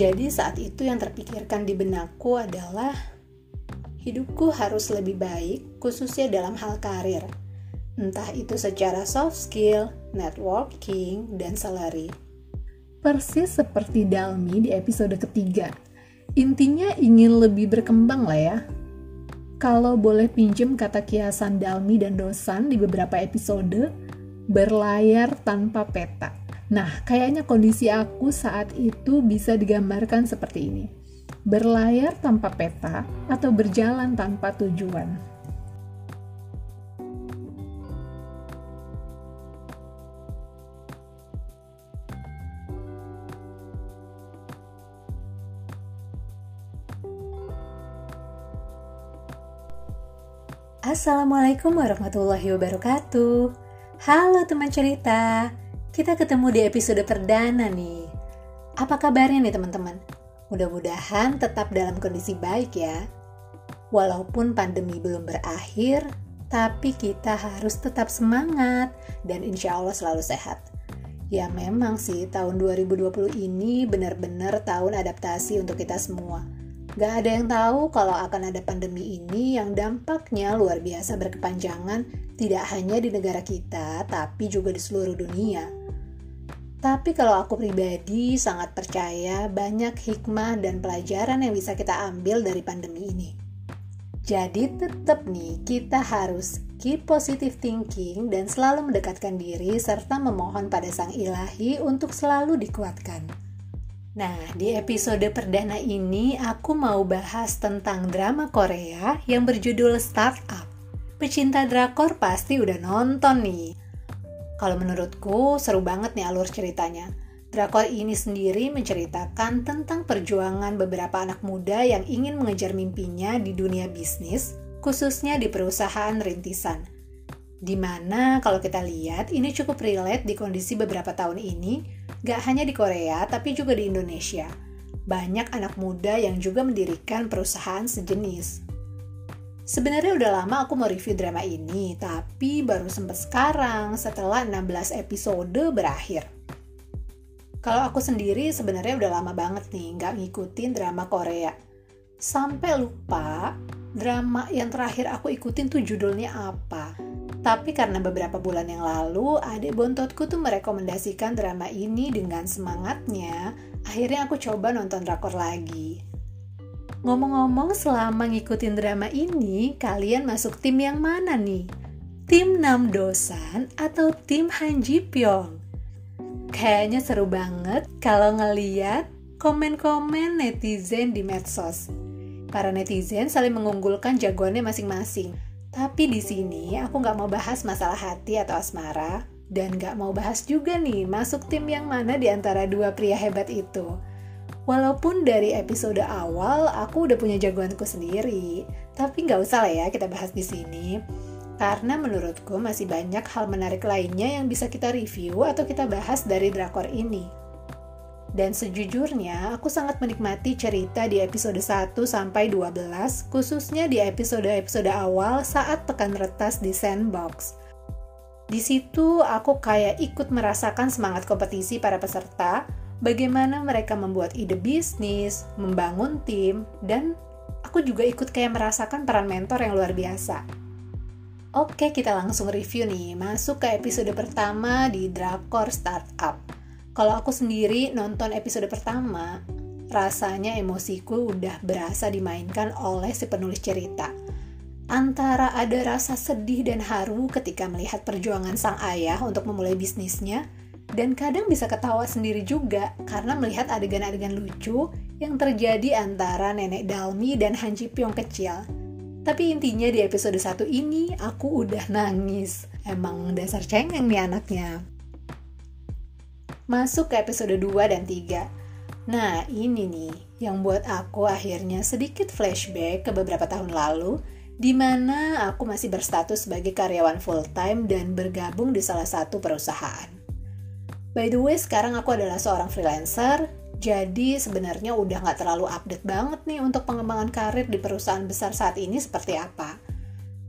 Jadi saat itu yang terpikirkan di benakku adalah hidupku harus lebih baik khususnya dalam hal karir. Entah itu secara soft skill, networking, dan salary. Persis seperti Dalmi di episode ketiga. Intinya ingin lebih berkembang lah ya. Kalau boleh pinjem kata kiasan Dalmi dan Dosan di beberapa episode, berlayar tanpa peta. Nah, kayaknya kondisi aku saat itu bisa digambarkan seperti ini. Berlayar tanpa peta atau berjalan tanpa tujuan. Assalamualaikum warahmatullahi wabarakatuh. Halo teman cerita, kita ketemu di episode perdana nih. Apa kabarnya nih teman-teman? Mudah-mudahan tetap dalam kondisi baik ya. Walaupun pandemi belum berakhir, tapi kita harus tetap semangat dan insya Allah selalu sehat. Ya memang sih tahun 2020 ini benar-benar tahun adaptasi untuk kita semua. Gak ada yang tahu kalau akan ada pandemi ini yang dampaknya luar biasa berkepanjangan tidak hanya di negara kita, tapi juga di seluruh dunia. Tapi kalau aku pribadi sangat percaya banyak hikmah dan pelajaran yang bisa kita ambil dari pandemi ini. Jadi tetap nih kita harus keep positive thinking dan selalu mendekatkan diri serta memohon pada sang ilahi untuk selalu dikuatkan. Nah, di episode perdana ini aku mau bahas tentang drama Korea yang berjudul Startup. Pecinta drakor pasti udah nonton nih. Kalau menurutku seru banget nih alur ceritanya. Drakor ini sendiri menceritakan tentang perjuangan beberapa anak muda yang ingin mengejar mimpinya di dunia bisnis, khususnya di perusahaan rintisan. Di mana kalau kita lihat ini cukup relate di kondisi beberapa tahun ini, gak hanya di Korea tapi juga di Indonesia. Banyak anak muda yang juga mendirikan perusahaan sejenis. Sebenarnya udah lama aku mau review drama ini, tapi baru sempat sekarang setelah 16 episode berakhir. Kalau aku sendiri sebenarnya udah lama banget nih nggak ngikutin drama Korea. Sampai lupa drama yang terakhir aku ikutin tuh judulnya apa. Tapi karena beberapa bulan yang lalu, adik bontotku tuh merekomendasikan drama ini dengan semangatnya, akhirnya aku coba nonton drakor lagi. Ngomong-ngomong, selama ngikutin drama ini, kalian masuk tim yang mana nih? Tim Nam Dosan atau tim Han Ji Pyong? Kayaknya seru banget kalau ngeliat komen-komen netizen di medsos. Para netizen saling mengunggulkan jagoannya masing-masing. Tapi di sini aku nggak mau bahas masalah hati atau asmara, dan nggak mau bahas juga nih masuk tim yang mana di antara dua pria hebat itu. Walaupun dari episode awal aku udah punya jagoanku sendiri, tapi nggak usah lah ya kita bahas di sini. Karena menurutku masih banyak hal menarik lainnya yang bisa kita review atau kita bahas dari drakor ini. Dan sejujurnya, aku sangat menikmati cerita di episode 1 sampai 12, khususnya di episode-episode awal saat pekan retas di Sandbox. Di situ aku kayak ikut merasakan semangat kompetisi para peserta, bagaimana mereka membuat ide bisnis, membangun tim, dan aku juga ikut kayak merasakan peran mentor yang luar biasa. Oke, kita langsung review nih, masuk ke episode pertama di Drakor Startup. Kalau aku sendiri nonton episode pertama, rasanya emosiku udah berasa dimainkan oleh si penulis cerita. Antara ada rasa sedih dan haru ketika melihat perjuangan sang ayah untuk memulai bisnisnya, dan kadang bisa ketawa sendiri juga karena melihat adegan-adegan lucu yang terjadi antara nenek Dalmi dan Han Ji Pyong kecil. Tapi intinya di episode 1 ini aku udah nangis. Emang dasar cengeng nih anaknya. Masuk ke episode 2 dan 3. Nah, ini nih yang buat aku akhirnya sedikit flashback ke beberapa tahun lalu di mana aku masih berstatus sebagai karyawan full time dan bergabung di salah satu perusahaan. By the way, sekarang aku adalah seorang freelancer, jadi sebenarnya udah nggak terlalu update banget nih untuk pengembangan karir di perusahaan besar saat ini seperti apa.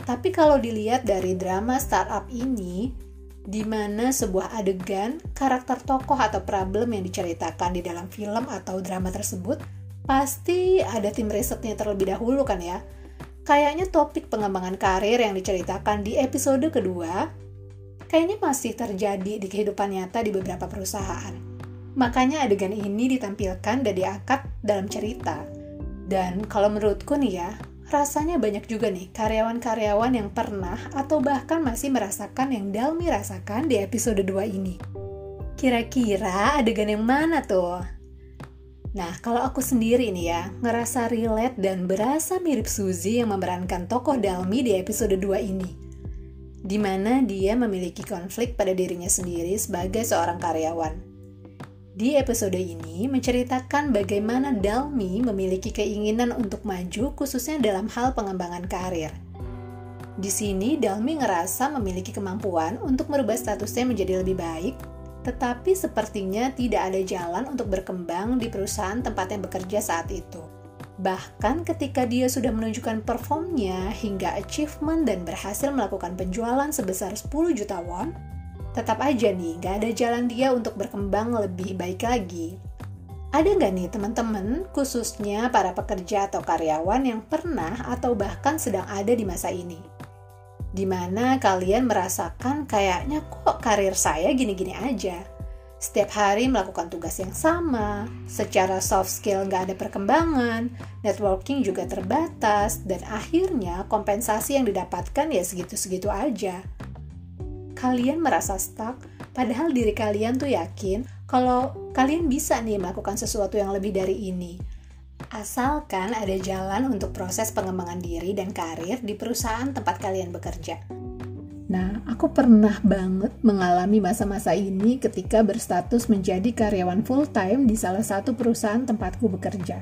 Tapi kalau dilihat dari drama startup ini, di mana sebuah adegan, karakter tokoh atau problem yang diceritakan di dalam film atau drama tersebut pasti ada tim risetnya terlebih dahulu kan ya. Kayaknya topik pengembangan karir yang diceritakan di episode kedua kayaknya masih terjadi di kehidupan nyata di beberapa perusahaan. Makanya adegan ini ditampilkan dan diangkat dalam cerita. Dan kalau menurutku nih ya, rasanya banyak juga nih karyawan-karyawan yang pernah atau bahkan masih merasakan yang Dalmi rasakan di episode 2 ini. Kira-kira adegan yang mana tuh? Nah, kalau aku sendiri nih ya, ngerasa relate dan berasa mirip Suzy yang memerankan tokoh Dalmi di episode 2 ini. Di mana dia memiliki konflik pada dirinya sendiri sebagai seorang karyawan di episode ini menceritakan bagaimana Dalmi memiliki keinginan untuk maju khususnya dalam hal pengembangan karir. Di sini Dalmi ngerasa memiliki kemampuan untuk merubah statusnya menjadi lebih baik, tetapi sepertinya tidak ada jalan untuk berkembang di perusahaan tempatnya bekerja saat itu. Bahkan ketika dia sudah menunjukkan performnya hingga achievement dan berhasil melakukan penjualan sebesar 10 juta won, tetap aja nih gak ada jalan dia untuk berkembang lebih baik lagi. Ada nggak nih teman-teman, khususnya para pekerja atau karyawan yang pernah atau bahkan sedang ada di masa ini? Di mana kalian merasakan kayaknya kok karir saya gini-gini aja. Setiap hari melakukan tugas yang sama, secara soft skill nggak ada perkembangan, networking juga terbatas, dan akhirnya kompensasi yang didapatkan ya segitu-segitu aja kalian merasa stuck, padahal diri kalian tuh yakin kalau kalian bisa nih melakukan sesuatu yang lebih dari ini. Asalkan ada jalan untuk proses pengembangan diri dan karir di perusahaan tempat kalian bekerja. Nah, aku pernah banget mengalami masa-masa ini ketika berstatus menjadi karyawan full-time di salah satu perusahaan tempatku bekerja.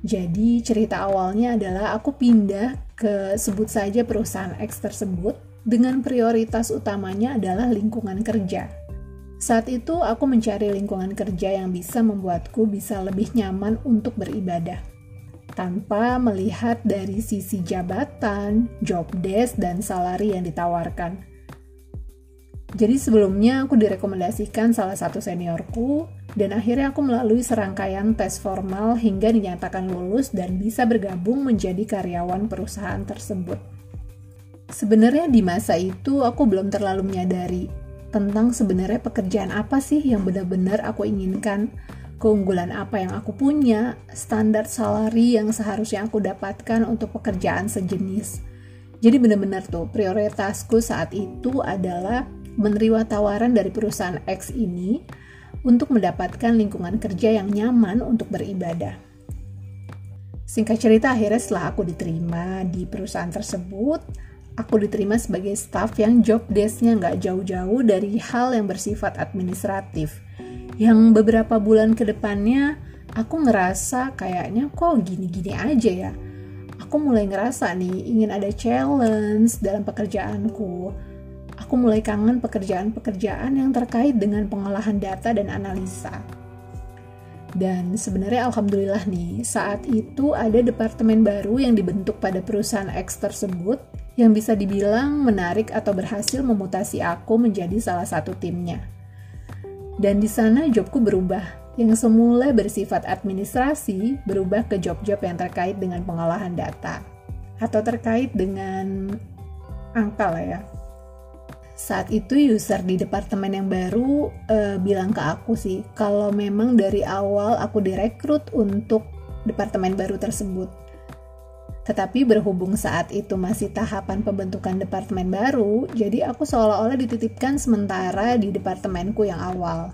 Jadi, cerita awalnya adalah aku pindah ke sebut saja perusahaan X tersebut dengan prioritas utamanya adalah lingkungan kerja. Saat itu aku mencari lingkungan kerja yang bisa membuatku bisa lebih nyaman untuk beribadah. Tanpa melihat dari sisi jabatan, job desk, dan salari yang ditawarkan. Jadi sebelumnya aku direkomendasikan salah satu seniorku dan akhirnya aku melalui serangkaian tes formal hingga dinyatakan lulus dan bisa bergabung menjadi karyawan perusahaan tersebut. Sebenarnya di masa itu aku belum terlalu menyadari tentang sebenarnya pekerjaan apa sih yang benar-benar aku inginkan, keunggulan apa yang aku punya, standar salary yang seharusnya aku dapatkan untuk pekerjaan sejenis. Jadi benar-benar tuh prioritasku saat itu adalah menerima tawaran dari perusahaan X ini untuk mendapatkan lingkungan kerja yang nyaman untuk beribadah. Singkat cerita akhirnya setelah aku diterima di perusahaan tersebut, aku diterima sebagai staff yang job desk-nya nggak jauh-jauh dari hal yang bersifat administratif. Yang beberapa bulan ke depannya, aku ngerasa kayaknya kok gini-gini aja ya. Aku mulai ngerasa nih ingin ada challenge dalam pekerjaanku. Aku mulai kangen pekerjaan-pekerjaan yang terkait dengan pengolahan data dan analisa. Dan sebenarnya alhamdulillah nih, saat itu ada departemen baru yang dibentuk pada perusahaan X tersebut yang bisa dibilang menarik atau berhasil memutasi aku menjadi salah satu timnya. Dan di sana jobku berubah. Yang semula bersifat administrasi berubah ke job-job yang terkait dengan pengolahan data atau terkait dengan angka lah ya saat itu user di departemen yang baru uh, bilang ke aku sih kalau memang dari awal aku direkrut untuk departemen baru tersebut. Tetapi berhubung saat itu masih tahapan pembentukan departemen baru, jadi aku seolah-olah dititipkan sementara di departemenku yang awal.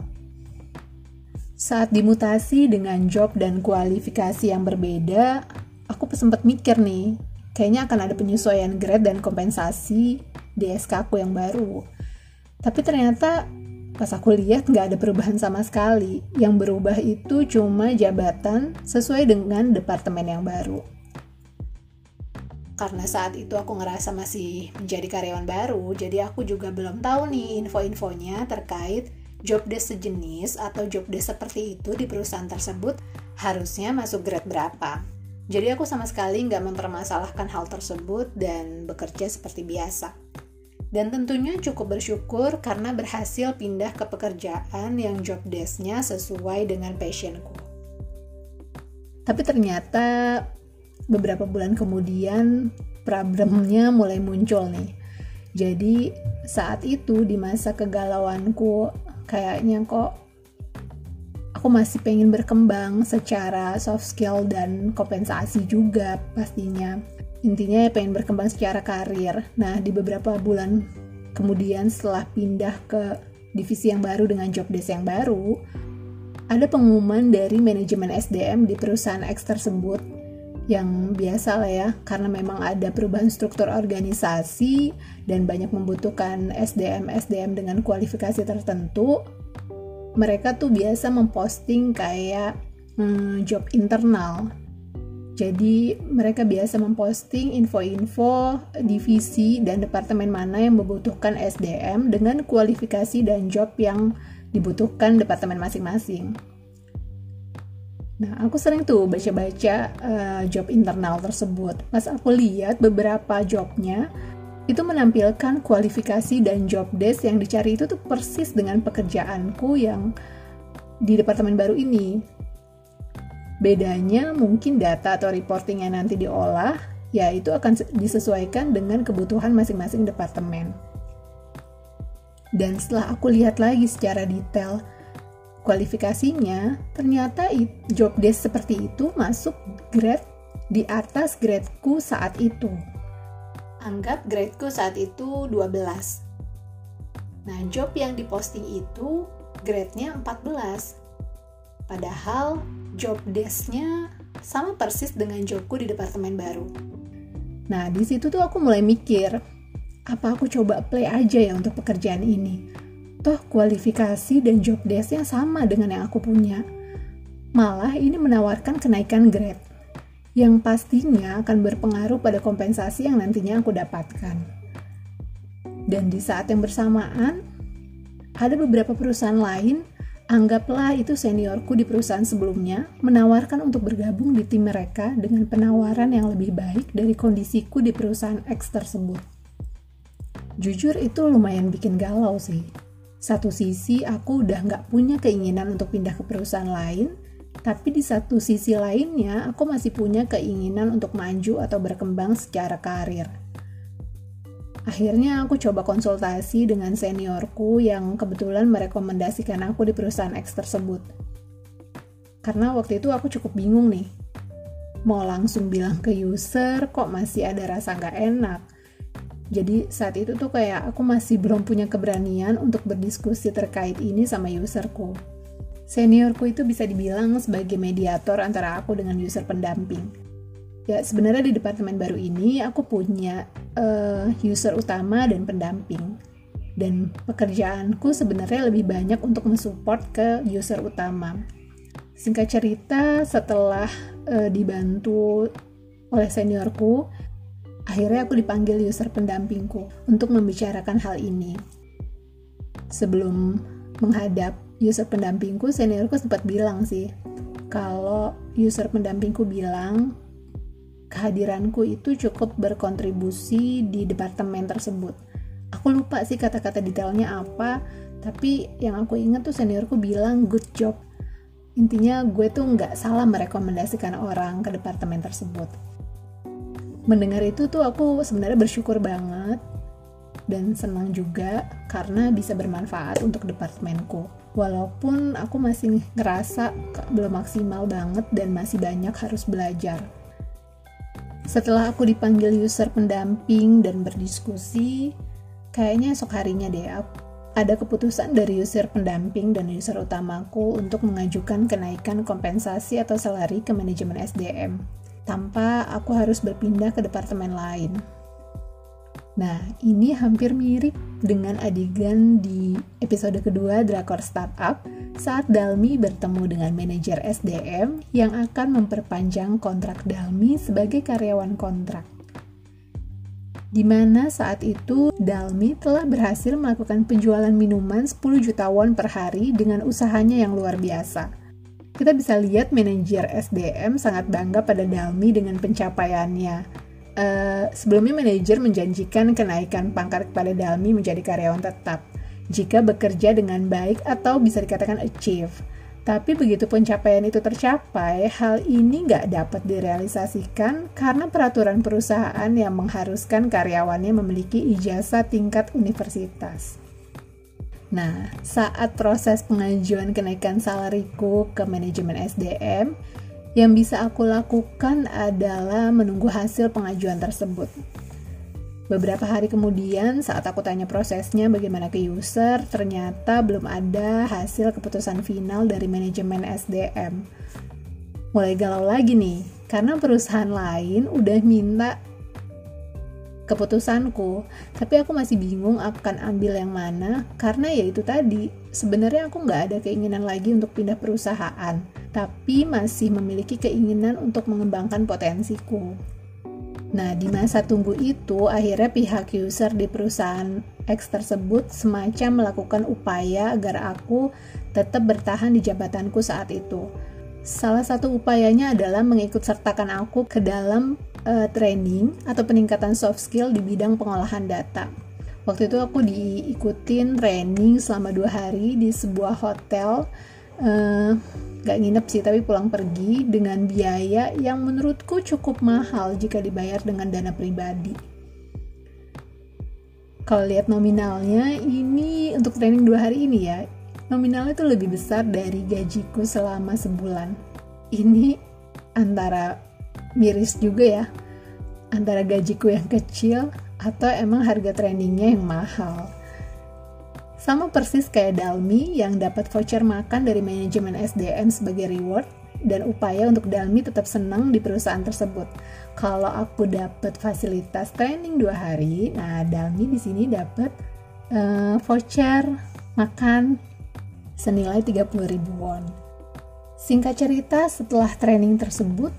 Saat dimutasi dengan job dan kualifikasi yang berbeda, aku sempat mikir nih, kayaknya akan ada penyesuaian grade dan kompensasi di SK aku yang baru. Tapi ternyata pas aku lihat nggak ada perubahan sama sekali. Yang berubah itu cuma jabatan sesuai dengan departemen yang baru. Karena saat itu aku ngerasa masih menjadi karyawan baru, jadi aku juga belum tahu nih info-infonya terkait job desk sejenis atau job desk seperti itu di perusahaan tersebut harusnya masuk grade berapa. Jadi aku sama sekali nggak mempermasalahkan hal tersebut dan bekerja seperti biasa. Dan tentunya cukup bersyukur karena berhasil pindah ke pekerjaan yang job desk-nya sesuai dengan passionku. Tapi ternyata beberapa bulan kemudian problemnya mulai muncul nih. Jadi saat itu di masa kegalauanku kayaknya kok aku masih pengen berkembang secara soft skill dan kompensasi juga pastinya. Intinya ya pengen berkembang secara karir. Nah di beberapa bulan kemudian setelah pindah ke divisi yang baru dengan job desk yang baru ada pengumuman dari manajemen SDM di perusahaan X tersebut yang biasa lah ya karena memang ada perubahan struktur organisasi dan banyak membutuhkan SDM SDM dengan kualifikasi tertentu mereka tuh biasa memposting kayak hmm, job internal jadi mereka biasa memposting info-info divisi dan departemen mana yang membutuhkan SDM dengan kualifikasi dan job yang dibutuhkan departemen masing-masing. Nah, aku sering tuh baca-baca uh, job internal tersebut. Pas aku lihat beberapa jobnya, itu menampilkan kualifikasi dan job desk yang dicari itu tuh persis dengan pekerjaanku yang di departemen baru ini. Bedanya mungkin data atau reporting yang nanti diolah, ya itu akan disesuaikan dengan kebutuhan masing-masing departemen. Dan setelah aku lihat lagi secara detail, kualifikasinya, ternyata job desk seperti itu masuk grade di atas gradeku saat itu. Anggap gradeku saat itu 12. Nah, job yang diposting itu grade-nya 14. Padahal job desk-nya sama persis dengan jobku di departemen baru. Nah, di situ tuh aku mulai mikir, apa aku coba play aja ya untuk pekerjaan ini? Toh kualifikasi dan job desk-nya sama dengan yang aku punya. Malah ini menawarkan kenaikan grade yang pastinya akan berpengaruh pada kompensasi yang nantinya aku dapatkan. Dan di saat yang bersamaan, ada beberapa perusahaan lain, anggaplah itu seniorku di perusahaan sebelumnya, menawarkan untuk bergabung di tim mereka dengan penawaran yang lebih baik dari kondisiku di perusahaan X tersebut. Jujur itu lumayan bikin galau sih satu sisi aku udah nggak punya keinginan untuk pindah ke perusahaan lain, tapi di satu sisi lainnya aku masih punya keinginan untuk maju atau berkembang secara karir. Akhirnya aku coba konsultasi dengan seniorku yang kebetulan merekomendasikan aku di perusahaan X tersebut. Karena waktu itu aku cukup bingung nih, mau langsung bilang ke user kok masih ada rasa nggak enak jadi saat itu tuh kayak aku masih belum punya keberanian untuk berdiskusi terkait ini sama userku. Seniorku itu bisa dibilang sebagai mediator antara aku dengan user pendamping. Ya sebenarnya di departemen baru ini aku punya uh, user utama dan pendamping. Dan pekerjaanku sebenarnya lebih banyak untuk mensupport ke user utama. Singkat cerita, setelah uh, dibantu oleh seniorku, Akhirnya aku dipanggil user pendampingku untuk membicarakan hal ini. Sebelum menghadap user pendampingku, seniorku sempat bilang sih, kalau user pendampingku bilang kehadiranku itu cukup berkontribusi di departemen tersebut. Aku lupa sih kata-kata detailnya apa, tapi yang aku ingat tuh seniorku bilang good job. Intinya gue tuh nggak salah merekomendasikan orang ke departemen tersebut mendengar itu tuh aku sebenarnya bersyukur banget dan senang juga karena bisa bermanfaat untuk departemenku. Walaupun aku masih ngerasa belum maksimal banget dan masih banyak harus belajar. Setelah aku dipanggil user pendamping dan berdiskusi, kayaknya esok harinya deh ada keputusan dari user pendamping dan user utamaku untuk mengajukan kenaikan kompensasi atau salary ke manajemen SDM tanpa aku harus berpindah ke departemen lain. Nah, ini hampir mirip dengan adegan di episode kedua Drakor Startup saat Dalmi bertemu dengan manajer SDM yang akan memperpanjang kontrak Dalmi sebagai karyawan kontrak. Di mana saat itu Dalmi telah berhasil melakukan penjualan minuman 10 juta won per hari dengan usahanya yang luar biasa kita bisa lihat manajer SDM sangat bangga pada Dalmi dengan pencapaiannya. uh, sebelumnya manajer menjanjikan kenaikan pangkat kepada Dalmi menjadi karyawan tetap jika bekerja dengan baik atau bisa dikatakan achieve. Tapi begitu pencapaian itu tercapai, hal ini nggak dapat direalisasikan karena peraturan perusahaan yang mengharuskan karyawannya memiliki ijazah tingkat universitas. Nah, saat proses pengajuan kenaikan salariku ke manajemen SDM, yang bisa aku lakukan adalah menunggu hasil pengajuan tersebut. Beberapa hari kemudian, saat aku tanya prosesnya bagaimana ke user, ternyata belum ada hasil keputusan final dari manajemen SDM. Mulai galau lagi nih, karena perusahaan lain udah minta keputusanku, tapi aku masih bingung akan ambil yang mana, karena ya itu tadi, sebenarnya aku nggak ada keinginan lagi untuk pindah perusahaan, tapi masih memiliki keinginan untuk mengembangkan potensiku. Nah, di masa tunggu itu, akhirnya pihak user di perusahaan X tersebut semacam melakukan upaya agar aku tetap bertahan di jabatanku saat itu. Salah satu upayanya adalah mengikut sertakan aku ke dalam uh, training atau peningkatan soft skill di bidang pengolahan data. Waktu itu aku diikutin training selama dua hari di sebuah hotel. Uh, gak nginep sih tapi pulang pergi dengan biaya yang menurutku cukup mahal jika dibayar dengan dana pribadi. Kalau lihat nominalnya ini untuk training dua hari ini ya nominalnya itu lebih besar dari gajiku selama sebulan. Ini antara miris juga ya antara gajiku yang kecil atau emang harga trainingnya yang mahal sama persis kayak Dalmi yang dapat voucher makan dari manajemen SDM sebagai reward dan upaya untuk Dalmi tetap senang di perusahaan tersebut. Kalau aku dapat fasilitas training dua hari, nah Dalmi di sini dapat uh, voucher makan senilai 30.000 won. Singkat cerita, setelah training tersebut,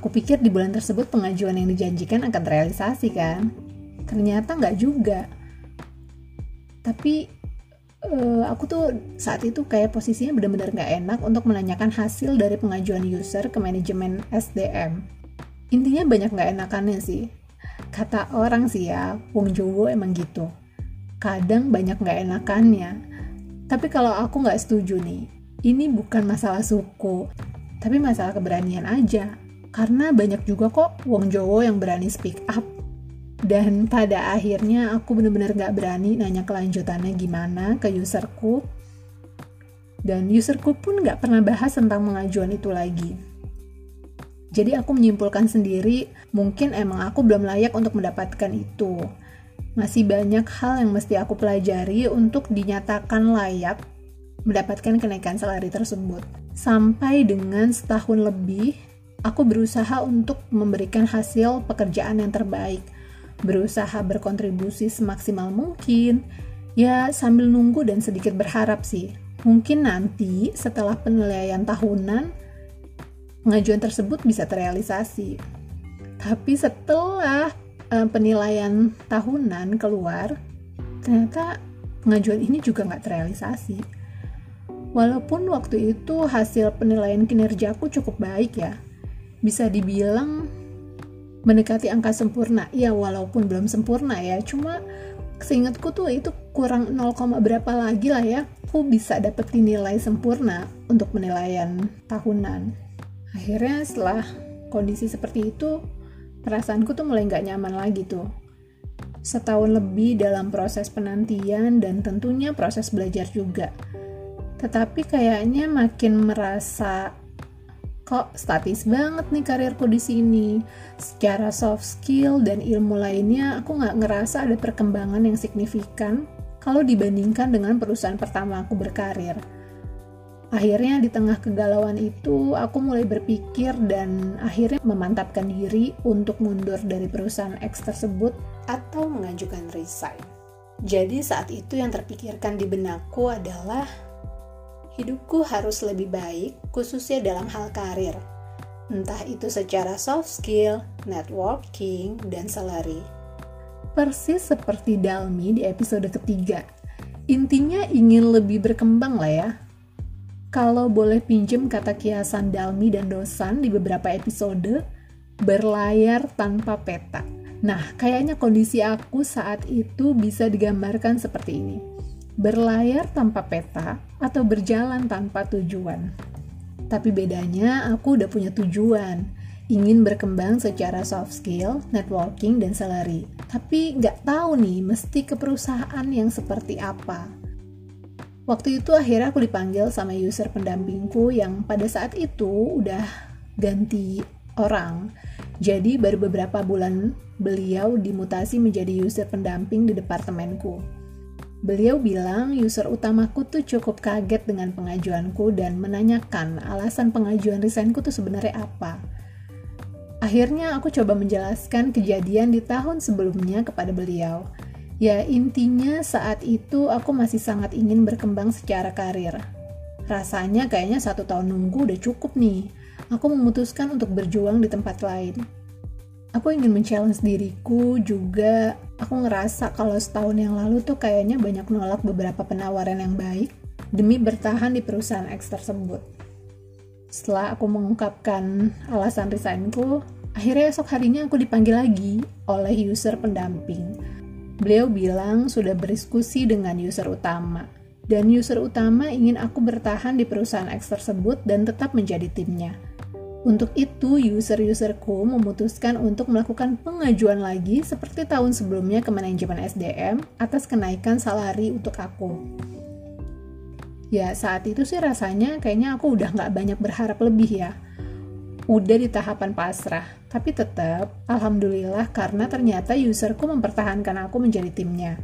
aku pikir di bulan tersebut pengajuan yang dijanjikan akan terrealisasi kan? Ternyata nggak juga tapi uh, aku tuh saat itu kayak posisinya benar-benar nggak enak untuk menanyakan hasil dari pengajuan user ke manajemen SDM. Intinya banyak nggak enakannya sih. Kata orang sih ya, Wong Jowo emang gitu. Kadang banyak nggak enakannya. Tapi kalau aku nggak setuju nih, ini bukan masalah suku, tapi masalah keberanian aja. Karena banyak juga kok Wong Jowo yang berani speak up. Dan pada akhirnya aku bener-bener gak berani nanya kelanjutannya gimana ke userku. Dan userku pun gak pernah bahas tentang pengajuan itu lagi. Jadi aku menyimpulkan sendiri mungkin emang aku belum layak untuk mendapatkan itu. Masih banyak hal yang mesti aku pelajari untuk dinyatakan layak mendapatkan kenaikan salari tersebut. Sampai dengan setahun lebih, aku berusaha untuk memberikan hasil pekerjaan yang terbaik berusaha berkontribusi semaksimal mungkin, ya sambil nunggu dan sedikit berharap sih. Mungkin nanti setelah penilaian tahunan, pengajuan tersebut bisa terrealisasi. Tapi setelah uh, penilaian tahunan keluar, ternyata pengajuan ini juga nggak terrealisasi. Walaupun waktu itu hasil penilaian kinerjaku cukup baik ya, bisa dibilang mendekati angka sempurna. Ya walaupun belum sempurna ya. Cuma seingatku tuh itu kurang 0, berapa lagi lah ya. Aku bisa dapetin nilai sempurna untuk penilaian tahunan. Akhirnya setelah kondisi seperti itu perasaanku tuh mulai nggak nyaman lagi tuh. Setahun lebih dalam proses penantian dan tentunya proses belajar juga. Tetapi kayaknya makin merasa kok statis banget nih karirku di sini. Secara soft skill dan ilmu lainnya, aku nggak ngerasa ada perkembangan yang signifikan kalau dibandingkan dengan perusahaan pertama aku berkarir. Akhirnya di tengah kegalauan itu, aku mulai berpikir dan akhirnya memantapkan diri untuk mundur dari perusahaan X tersebut atau mengajukan resign. Jadi saat itu yang terpikirkan di benakku adalah hidupku harus lebih baik, khususnya dalam hal karir. Entah itu secara soft skill, networking, dan salary. Persis seperti Dalmi di episode ketiga. Intinya ingin lebih berkembang lah ya. Kalau boleh pinjem kata kiasan Dalmi dan Dosan di beberapa episode, berlayar tanpa peta. Nah, kayaknya kondisi aku saat itu bisa digambarkan seperti ini. Berlayar tanpa peta atau berjalan tanpa tujuan. Tapi bedanya aku udah punya tujuan, ingin berkembang secara soft skill, networking, dan salary. Tapi nggak tahu nih, mesti ke perusahaan yang seperti apa. Waktu itu akhirnya aku dipanggil sama user pendampingku yang pada saat itu udah ganti orang. Jadi baru beberapa bulan beliau dimutasi menjadi user pendamping di departemenku. Beliau bilang user utamaku tuh cukup kaget dengan pengajuanku dan menanyakan alasan pengajuan resignku tuh sebenarnya apa. Akhirnya aku coba menjelaskan kejadian di tahun sebelumnya kepada beliau. Ya intinya saat itu aku masih sangat ingin berkembang secara karir. Rasanya kayaknya satu tahun nunggu udah cukup nih aku memutuskan untuk berjuang di tempat lain. Aku ingin men-challenge diriku juga. Aku ngerasa kalau setahun yang lalu tuh kayaknya banyak nolak beberapa penawaran yang baik demi bertahan di perusahaan X tersebut. Setelah aku mengungkapkan alasan resignku, akhirnya esok harinya aku dipanggil lagi oleh user pendamping. Beliau bilang sudah berdiskusi dengan user utama, dan user utama ingin aku bertahan di perusahaan X tersebut dan tetap menjadi timnya. Untuk itu, user-userku memutuskan untuk melakukan pengajuan lagi seperti tahun sebelumnya ke manajemen SDM atas kenaikan salari untuk aku. Ya, saat itu sih rasanya kayaknya aku udah nggak banyak berharap lebih ya. Udah di tahapan pasrah, tapi tetap Alhamdulillah karena ternyata userku mempertahankan aku menjadi timnya.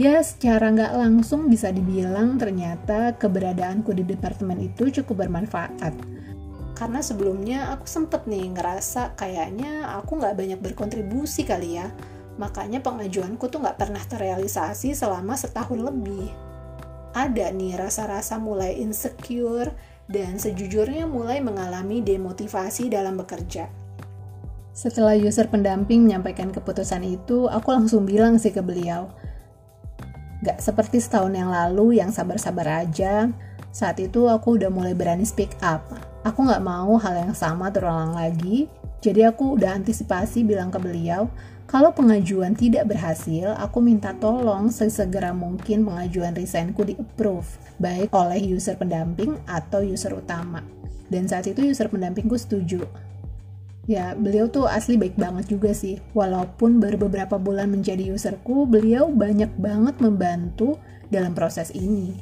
Ya, secara nggak langsung bisa dibilang ternyata keberadaanku di departemen itu cukup bermanfaat karena sebelumnya aku sempet nih ngerasa kayaknya aku nggak banyak berkontribusi kali ya. Makanya pengajuanku tuh nggak pernah terrealisasi selama setahun lebih. Ada nih rasa-rasa mulai insecure dan sejujurnya mulai mengalami demotivasi dalam bekerja. Setelah user pendamping menyampaikan keputusan itu aku langsung bilang sih ke beliau Gak seperti setahun yang lalu yang sabar-sabar aja, saat itu aku udah mulai berani speak up Aku nggak mau hal yang sama terulang lagi, jadi aku udah antisipasi bilang ke beliau, kalau pengajuan tidak berhasil, aku minta tolong sesegera mungkin pengajuan resignku di-approve, baik oleh user pendamping atau user utama. Dan saat itu user pendampingku setuju. Ya, beliau tuh asli baik banget juga sih. Walaupun baru beberapa bulan menjadi userku, beliau banyak banget membantu dalam proses ini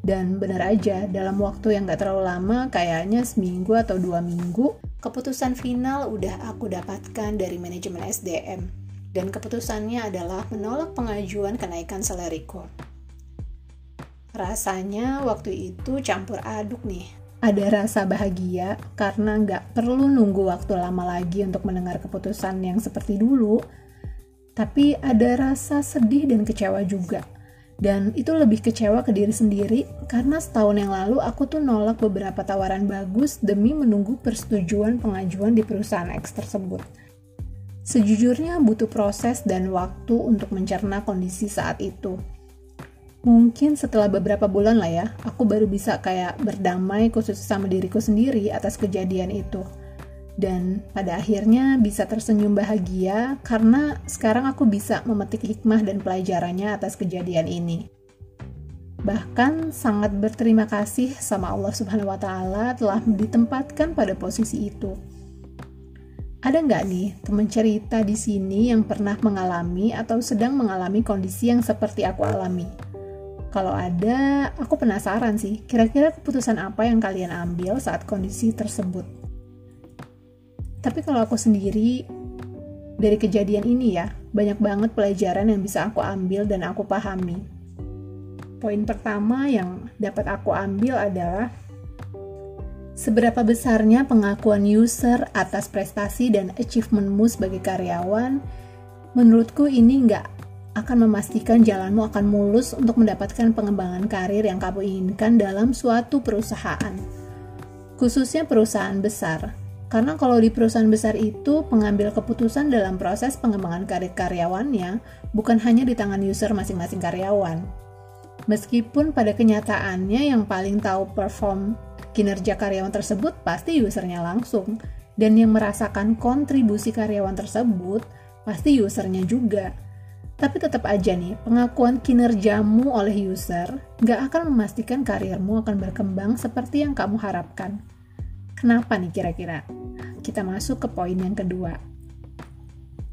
dan benar aja, dalam waktu yang gak terlalu lama, kayaknya seminggu atau dua minggu, keputusan final udah aku dapatkan dari manajemen SDM. Dan keputusannya adalah menolak pengajuan kenaikan salariku. Rasanya waktu itu campur aduk nih. Ada rasa bahagia karena nggak perlu nunggu waktu lama lagi untuk mendengar keputusan yang seperti dulu. Tapi ada rasa sedih dan kecewa juga dan itu lebih kecewa ke diri sendiri karena setahun yang lalu aku tuh nolak beberapa tawaran bagus demi menunggu persetujuan pengajuan di perusahaan X tersebut. Sejujurnya butuh proses dan waktu untuk mencerna kondisi saat itu. Mungkin setelah beberapa bulan lah ya, aku baru bisa kayak berdamai khusus sama diriku sendiri atas kejadian itu dan pada akhirnya bisa tersenyum bahagia karena sekarang aku bisa memetik hikmah dan pelajarannya atas kejadian ini. Bahkan sangat berterima kasih sama Allah Subhanahu wa taala telah ditempatkan pada posisi itu. Ada nggak nih teman cerita di sini yang pernah mengalami atau sedang mengalami kondisi yang seperti aku alami? Kalau ada, aku penasaran sih, kira-kira keputusan apa yang kalian ambil saat kondisi tersebut? Tapi kalau aku sendiri, dari kejadian ini ya, banyak banget pelajaran yang bisa aku ambil dan aku pahami. Poin pertama yang dapat aku ambil adalah seberapa besarnya pengakuan user atas prestasi dan achievementmu sebagai karyawan, menurutku ini nggak akan memastikan jalanmu akan mulus untuk mendapatkan pengembangan karir yang kamu inginkan dalam suatu perusahaan. Khususnya perusahaan besar, karena kalau di perusahaan besar itu, pengambil keputusan dalam proses pengembangan karir karyawannya bukan hanya di tangan user masing-masing karyawan. Meskipun pada kenyataannya yang paling tahu perform kinerja karyawan tersebut pasti usernya langsung. Dan yang merasakan kontribusi karyawan tersebut pasti usernya juga. Tapi tetap aja nih, pengakuan kinerjamu oleh user nggak akan memastikan karirmu akan berkembang seperti yang kamu harapkan. Kenapa nih kira-kira? Kita masuk ke poin yang kedua.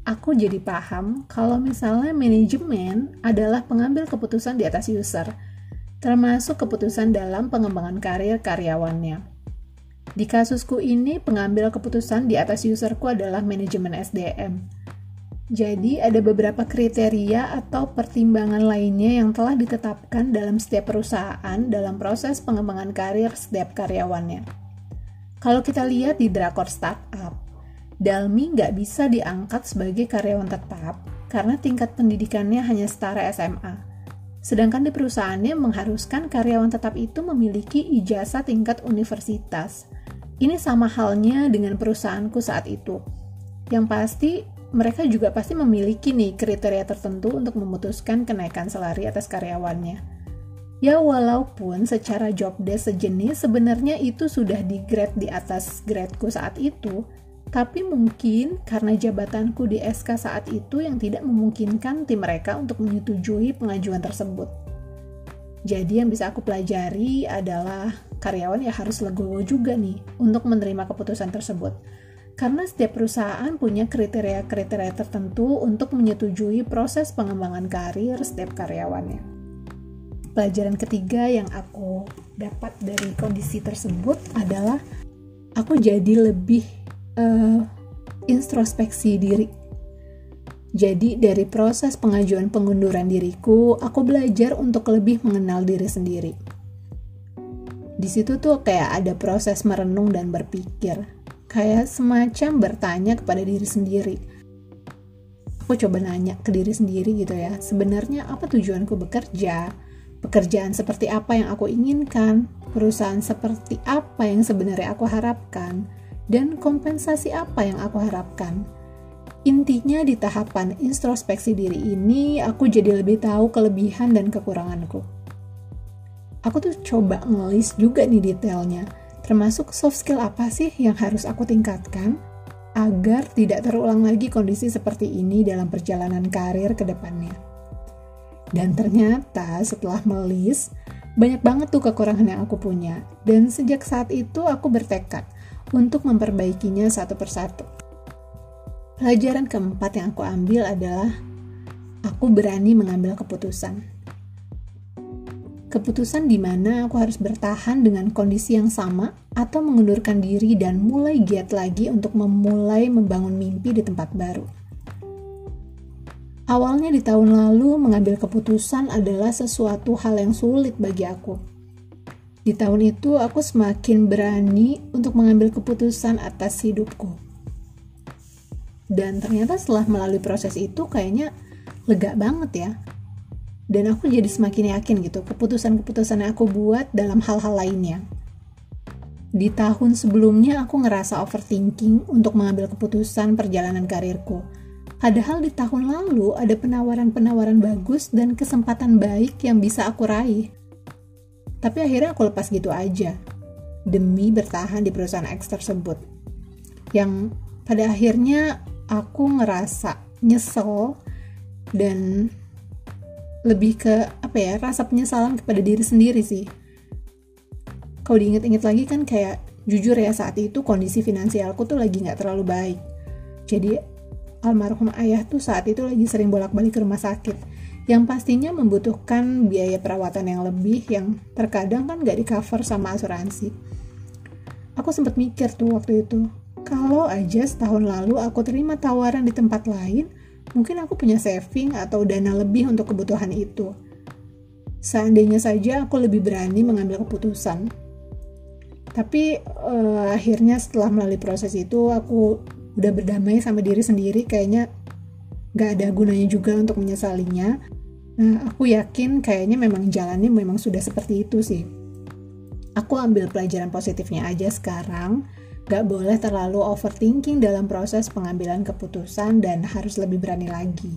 Aku jadi paham kalau misalnya manajemen adalah pengambil keputusan di atas user, termasuk keputusan dalam pengembangan karir karyawannya. Di kasusku ini, pengambil keputusan di atas userku adalah manajemen SDM jadi, ada beberapa kriteria atau pertimbangan lainnya yang telah ditetapkan dalam setiap perusahaan dalam proses pengembangan karir setiap karyawannya. Kalau kita lihat di Drakor Startup, Dalmi nggak bisa diangkat sebagai karyawan tetap karena tingkat pendidikannya hanya setara SMA. Sedangkan di perusahaannya mengharuskan karyawan tetap itu memiliki ijazah tingkat universitas. Ini sama halnya dengan perusahaanku saat itu. Yang pasti, mereka juga pasti memiliki nih kriteria tertentu untuk memutuskan kenaikan salari atas karyawannya. Ya walaupun secara job desk sejenis sebenarnya itu sudah di grade di atas gradeku saat itu, tapi mungkin karena jabatanku di SK saat itu yang tidak memungkinkan tim mereka untuk menyetujui pengajuan tersebut. Jadi yang bisa aku pelajari adalah karyawan ya harus legowo juga nih untuk menerima keputusan tersebut karena setiap perusahaan punya kriteria-kriteria tertentu untuk menyetujui proses pengembangan karir setiap karyawannya. Pelajaran ketiga yang aku dapat dari kondisi tersebut adalah aku jadi lebih uh, introspeksi diri. Jadi dari proses pengajuan pengunduran diriku, aku belajar untuk lebih mengenal diri sendiri. Di situ tuh kayak ada proses merenung dan berpikir kayak semacam bertanya kepada diri sendiri. Aku coba nanya ke diri sendiri gitu ya, sebenarnya apa tujuanku bekerja? Pekerjaan seperti apa yang aku inginkan? Perusahaan seperti apa yang sebenarnya aku harapkan? Dan kompensasi apa yang aku harapkan? Intinya di tahapan introspeksi diri ini, aku jadi lebih tahu kelebihan dan kekuranganku. Aku tuh coba ngelis juga nih detailnya Termasuk soft skill apa sih yang harus aku tingkatkan agar tidak terulang lagi kondisi seperti ini dalam perjalanan karir ke depannya. Dan ternyata setelah melis, banyak banget tuh kekurangan yang aku punya. Dan sejak saat itu aku bertekad untuk memperbaikinya satu persatu. Pelajaran keempat yang aku ambil adalah aku berani mengambil keputusan Keputusan di mana aku harus bertahan dengan kondisi yang sama atau mengundurkan diri dan mulai giat lagi untuk memulai membangun mimpi di tempat baru. Awalnya di tahun lalu mengambil keputusan adalah sesuatu hal yang sulit bagi aku. Di tahun itu aku semakin berani untuk mengambil keputusan atas hidupku. Dan ternyata setelah melalui proses itu kayaknya lega banget ya dan aku jadi semakin yakin gitu keputusan-keputusan yang aku buat dalam hal-hal lainnya. Di tahun sebelumnya aku ngerasa overthinking untuk mengambil keputusan perjalanan karirku. Padahal di tahun lalu ada penawaran-penawaran bagus dan kesempatan baik yang bisa aku raih. Tapi akhirnya aku lepas gitu aja, demi bertahan di perusahaan X tersebut. Yang pada akhirnya aku ngerasa nyesel dan lebih ke apa ya rasa penyesalan kepada diri sendiri sih kalau diinget-inget lagi kan kayak jujur ya saat itu kondisi finansialku tuh lagi nggak terlalu baik jadi almarhum ayah tuh saat itu lagi sering bolak-balik ke rumah sakit yang pastinya membutuhkan biaya perawatan yang lebih yang terkadang kan nggak di cover sama asuransi aku sempat mikir tuh waktu itu kalau aja setahun lalu aku terima tawaran di tempat lain mungkin aku punya saving atau dana lebih untuk kebutuhan itu. Seandainya saja aku lebih berani mengambil keputusan. Tapi uh, akhirnya setelah melalui proses itu aku udah berdamai sama diri sendiri kayaknya gak ada gunanya juga untuk menyesalinya. Nah, aku yakin kayaknya memang jalannya memang sudah seperti itu sih. Aku ambil pelajaran positifnya aja sekarang Gak boleh terlalu overthinking dalam proses pengambilan keputusan dan harus lebih berani lagi.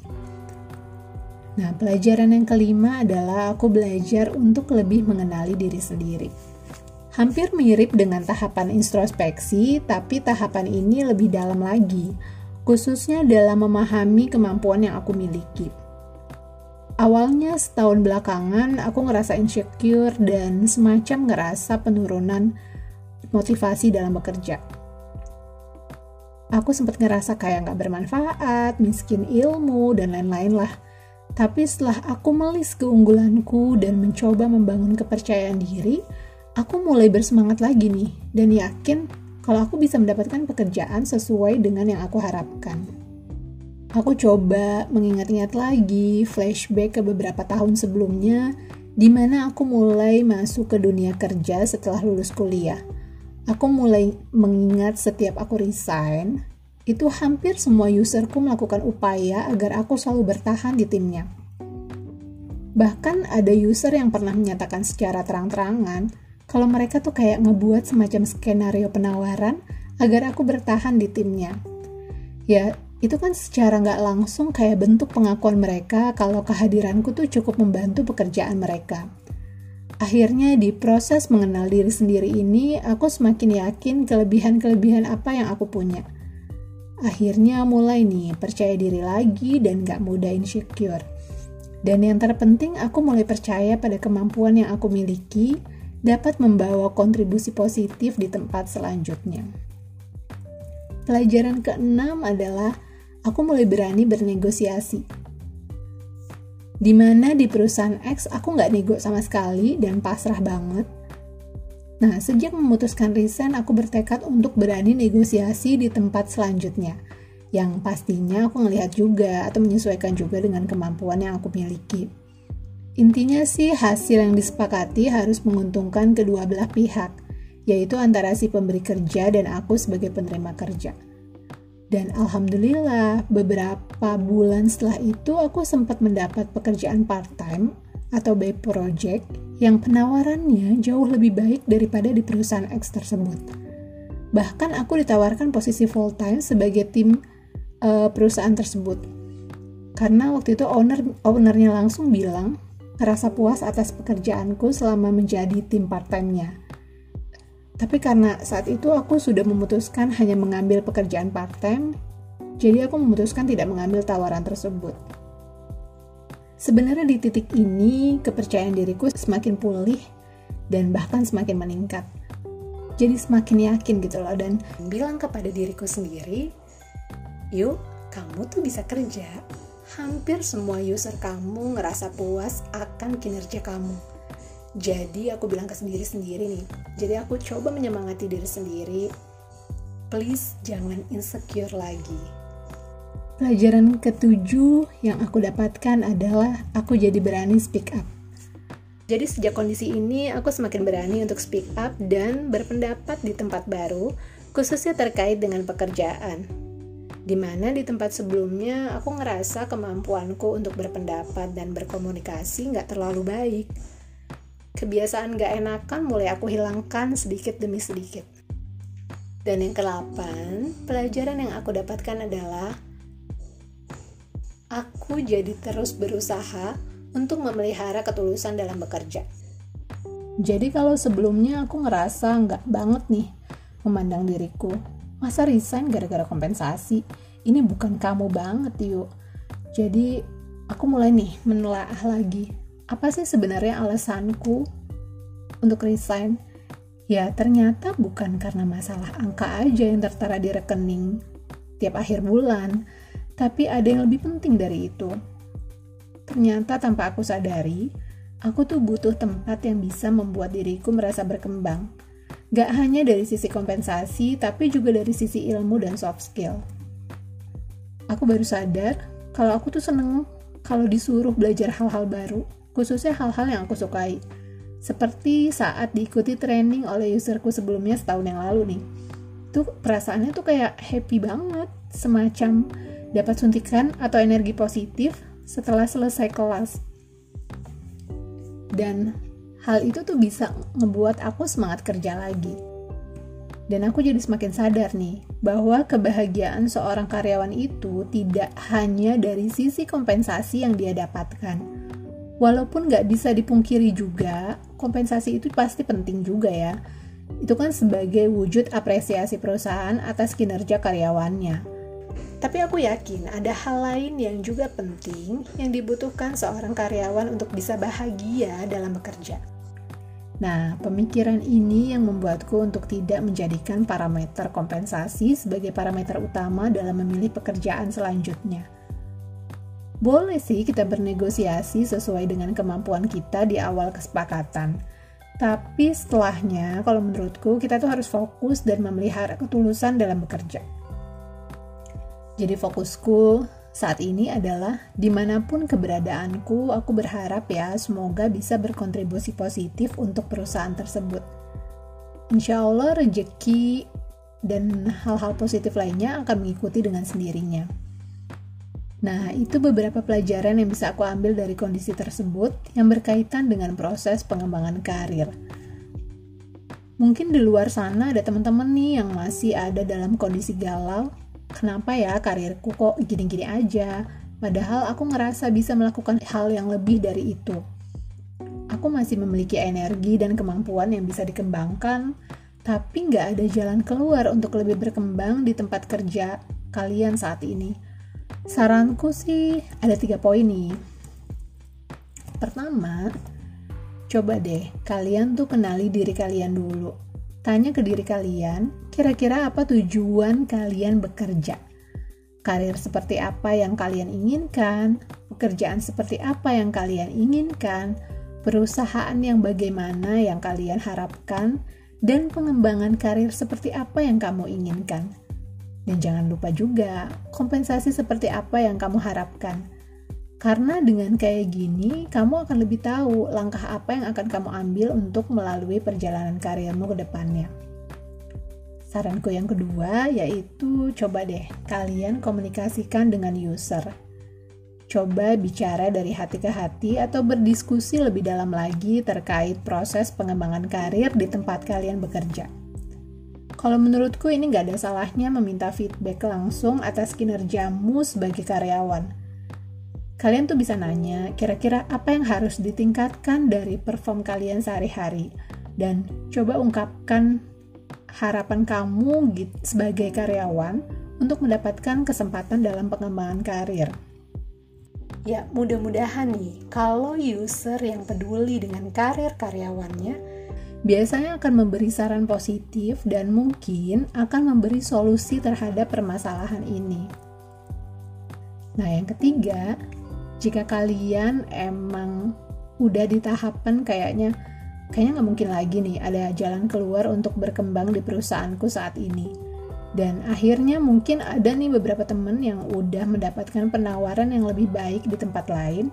Nah, pelajaran yang kelima adalah aku belajar untuk lebih mengenali diri sendiri. Hampir mirip dengan tahapan introspeksi, tapi tahapan ini lebih dalam lagi, khususnya dalam memahami kemampuan yang aku miliki. Awalnya setahun belakangan aku ngerasa insecure dan semacam ngerasa penurunan motivasi dalam bekerja. Aku sempat ngerasa kayak nggak bermanfaat, miskin ilmu, dan lain-lain lah. Tapi setelah aku melis keunggulanku dan mencoba membangun kepercayaan diri, aku mulai bersemangat lagi nih dan yakin kalau aku bisa mendapatkan pekerjaan sesuai dengan yang aku harapkan. Aku coba mengingat-ingat lagi, flashback ke beberapa tahun sebelumnya, di mana aku mulai masuk ke dunia kerja setelah lulus kuliah. Aku mulai mengingat setiap aku resign, itu hampir semua userku melakukan upaya agar aku selalu bertahan di timnya. Bahkan ada user yang pernah menyatakan secara terang-terangan kalau mereka tuh kayak ngebuat semacam skenario penawaran agar aku bertahan di timnya. Ya, itu kan secara nggak langsung kayak bentuk pengakuan mereka kalau kehadiranku tuh cukup membantu pekerjaan mereka. Akhirnya di proses mengenal diri sendiri ini, aku semakin yakin kelebihan-kelebihan apa yang aku punya. Akhirnya mulai nih percaya diri lagi dan gak mudah insecure. Dan yang terpenting aku mulai percaya pada kemampuan yang aku miliki, dapat membawa kontribusi positif di tempat selanjutnya. Pelajaran keenam adalah aku mulai berani bernegosiasi. Di mana di perusahaan X aku nggak nego sama sekali dan pasrah banget. Nah, sejak memutuskan resign, aku bertekad untuk berani negosiasi di tempat selanjutnya. Yang pastinya aku ngelihat juga atau menyesuaikan juga dengan kemampuan yang aku miliki. Intinya sih hasil yang disepakati harus menguntungkan kedua belah pihak, yaitu antara si pemberi kerja dan aku sebagai penerima kerja. Dan alhamdulillah, beberapa bulan setelah itu aku sempat mendapat pekerjaan part-time atau by project yang penawarannya jauh lebih baik daripada di perusahaan X tersebut. Bahkan aku ditawarkan posisi full-time sebagai tim uh, perusahaan tersebut. Karena waktu itu owner ownernya langsung bilang ngerasa puas atas pekerjaanku selama menjadi tim part-time-nya. Tapi karena saat itu aku sudah memutuskan hanya mengambil pekerjaan part-time, jadi aku memutuskan tidak mengambil tawaran tersebut. Sebenarnya di titik ini, kepercayaan diriku semakin pulih dan bahkan semakin meningkat. Jadi semakin yakin gitu loh dan bilang kepada diriku sendiri, yuk kamu tuh bisa kerja hampir semua user kamu ngerasa puas akan kinerja kamu. Jadi aku bilang ke sendiri sendiri nih. Jadi aku coba menyemangati diri sendiri. Please jangan insecure lagi. Pelajaran ketujuh yang aku dapatkan adalah aku jadi berani speak up. Jadi sejak kondisi ini aku semakin berani untuk speak up dan berpendapat di tempat baru, khususnya terkait dengan pekerjaan Di mana di tempat sebelumnya aku ngerasa kemampuanku untuk berpendapat dan berkomunikasi nggak terlalu baik. Kebiasaan gak enakan mulai aku hilangkan sedikit demi sedikit. Dan yang kelapan, pelajaran yang aku dapatkan adalah aku jadi terus berusaha untuk memelihara ketulusan dalam bekerja. Jadi kalau sebelumnya aku ngerasa nggak banget nih memandang diriku Masa resign gara-gara kompensasi? Ini bukan kamu banget yuk. Jadi aku mulai nih menelaah lagi. Apa sih sebenarnya alasanku untuk resign? Ya ternyata bukan karena masalah angka aja yang tertara di rekening tiap akhir bulan, tapi ada yang lebih penting dari itu. Ternyata tanpa aku sadari, aku tuh butuh tempat yang bisa membuat diriku merasa berkembang Gak hanya dari sisi kompensasi, tapi juga dari sisi ilmu dan soft skill. Aku baru sadar kalau aku tuh seneng kalau disuruh belajar hal-hal baru, khususnya hal-hal yang aku sukai. Seperti saat diikuti training oleh userku sebelumnya setahun yang lalu nih. Tuh perasaannya tuh kayak happy banget, semacam dapat suntikan atau energi positif setelah selesai kelas. Dan hal itu tuh bisa ngebuat aku semangat kerja lagi. Dan aku jadi semakin sadar nih, bahwa kebahagiaan seorang karyawan itu tidak hanya dari sisi kompensasi yang dia dapatkan. Walaupun nggak bisa dipungkiri juga, kompensasi itu pasti penting juga ya. Itu kan sebagai wujud apresiasi perusahaan atas kinerja karyawannya. Tapi aku yakin ada hal lain yang juga penting yang dibutuhkan seorang karyawan untuk bisa bahagia dalam bekerja. Nah, pemikiran ini yang membuatku untuk tidak menjadikan parameter kompensasi sebagai parameter utama dalam memilih pekerjaan selanjutnya. Boleh sih kita bernegosiasi sesuai dengan kemampuan kita di awal kesepakatan. Tapi setelahnya, kalau menurutku, kita tuh harus fokus dan memelihara ketulusan dalam bekerja. Jadi fokusku saat ini adalah di mana pun keberadaanku, aku berharap ya semoga bisa berkontribusi positif untuk perusahaan tersebut. Insya Allah rezeki dan hal-hal positif lainnya akan mengikuti dengan sendirinya. Nah, itu beberapa pelajaran yang bisa aku ambil dari kondisi tersebut yang berkaitan dengan proses pengembangan karir. Mungkin di luar sana ada teman-teman nih yang masih ada dalam kondisi galau kenapa ya karirku kok gini-gini aja? Padahal aku ngerasa bisa melakukan hal yang lebih dari itu. Aku masih memiliki energi dan kemampuan yang bisa dikembangkan, tapi nggak ada jalan keluar untuk lebih berkembang di tempat kerja kalian saat ini. Saranku sih ada tiga poin nih. Pertama, coba deh kalian tuh kenali diri kalian dulu Tanya ke diri kalian, kira-kira apa tujuan kalian bekerja? Karir seperti apa yang kalian inginkan? Pekerjaan seperti apa yang kalian inginkan? Perusahaan yang bagaimana yang kalian harapkan? Dan pengembangan karir seperti apa yang kamu inginkan? Dan jangan lupa juga, kompensasi seperti apa yang kamu harapkan karena dengan kayak gini, kamu akan lebih tahu langkah apa yang akan kamu ambil untuk melalui perjalanan karirmu ke depannya. Saranku yang kedua yaitu coba deh kalian komunikasikan dengan user. Coba bicara dari hati ke hati atau berdiskusi lebih dalam lagi terkait proses pengembangan karir di tempat kalian bekerja. Kalau menurutku ini nggak ada salahnya meminta feedback langsung atas kinerjamu sebagai karyawan kalian tuh bisa nanya kira-kira apa yang harus ditingkatkan dari perform kalian sehari-hari dan coba ungkapkan harapan kamu gitu, sebagai karyawan untuk mendapatkan kesempatan dalam pengembangan karir. Ya, mudah-mudahan nih, kalau user yang peduli dengan karir karyawannya, biasanya akan memberi saran positif dan mungkin akan memberi solusi terhadap permasalahan ini. Nah, yang ketiga, jika kalian emang udah di tahapan kayaknya kayaknya nggak mungkin lagi nih ada jalan keluar untuk berkembang di perusahaanku saat ini. Dan akhirnya mungkin ada nih beberapa temen yang udah mendapatkan penawaran yang lebih baik di tempat lain.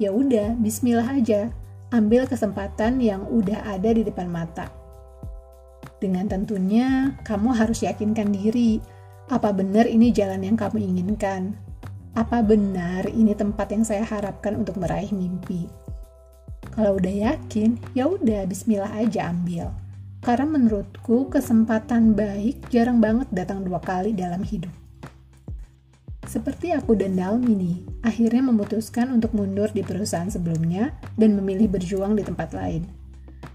Ya udah Bismillah aja. Ambil kesempatan yang udah ada di depan mata. Dengan tentunya kamu harus yakinkan diri. Apa benar ini jalan yang kamu inginkan? Apa benar ini tempat yang saya harapkan untuk meraih mimpi? Kalau udah yakin, ya udah bismillah aja ambil. Karena menurutku kesempatan baik jarang banget datang dua kali dalam hidup. Seperti aku dan Dalmi nih, akhirnya memutuskan untuk mundur di perusahaan sebelumnya dan memilih berjuang di tempat lain.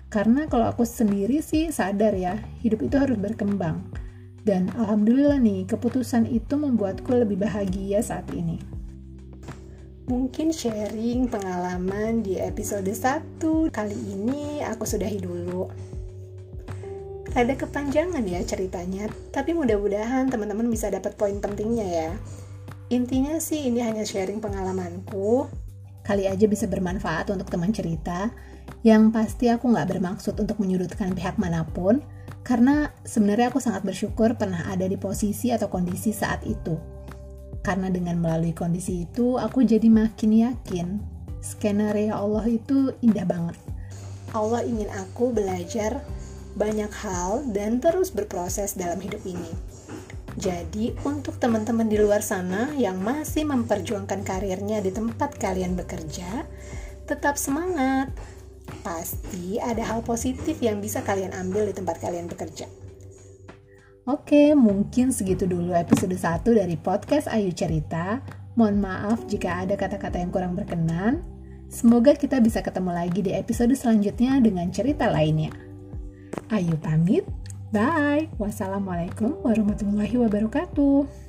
Karena kalau aku sendiri sih sadar ya, hidup itu harus berkembang dan alhamdulillah nih, keputusan itu membuatku lebih bahagia saat ini. Mungkin sharing pengalaman di episode 1 kali ini aku sudahi dulu. Ada kepanjangan ya ceritanya, tapi mudah-mudahan teman-teman bisa dapat poin pentingnya ya. Intinya sih ini hanya sharing pengalamanku. Kali aja bisa bermanfaat untuk teman cerita. Yang pasti aku nggak bermaksud untuk menyudutkan pihak mana pun, karena sebenarnya aku sangat bersyukur pernah ada di posisi atau kondisi saat itu. Karena dengan melalui kondisi itu, aku jadi makin yakin skenario Allah itu indah banget. Allah ingin aku belajar banyak hal dan terus berproses dalam hidup ini. Jadi, untuk teman-teman di luar sana yang masih memperjuangkan karirnya di tempat kalian bekerja, tetap semangat pasti ada hal positif yang bisa kalian ambil di tempat kalian bekerja. Oke, mungkin segitu dulu episode 1 dari podcast Ayu Cerita. Mohon maaf jika ada kata-kata yang kurang berkenan. Semoga kita bisa ketemu lagi di episode selanjutnya dengan cerita lainnya. Ayu pamit. Bye. Wassalamualaikum warahmatullahi wabarakatuh.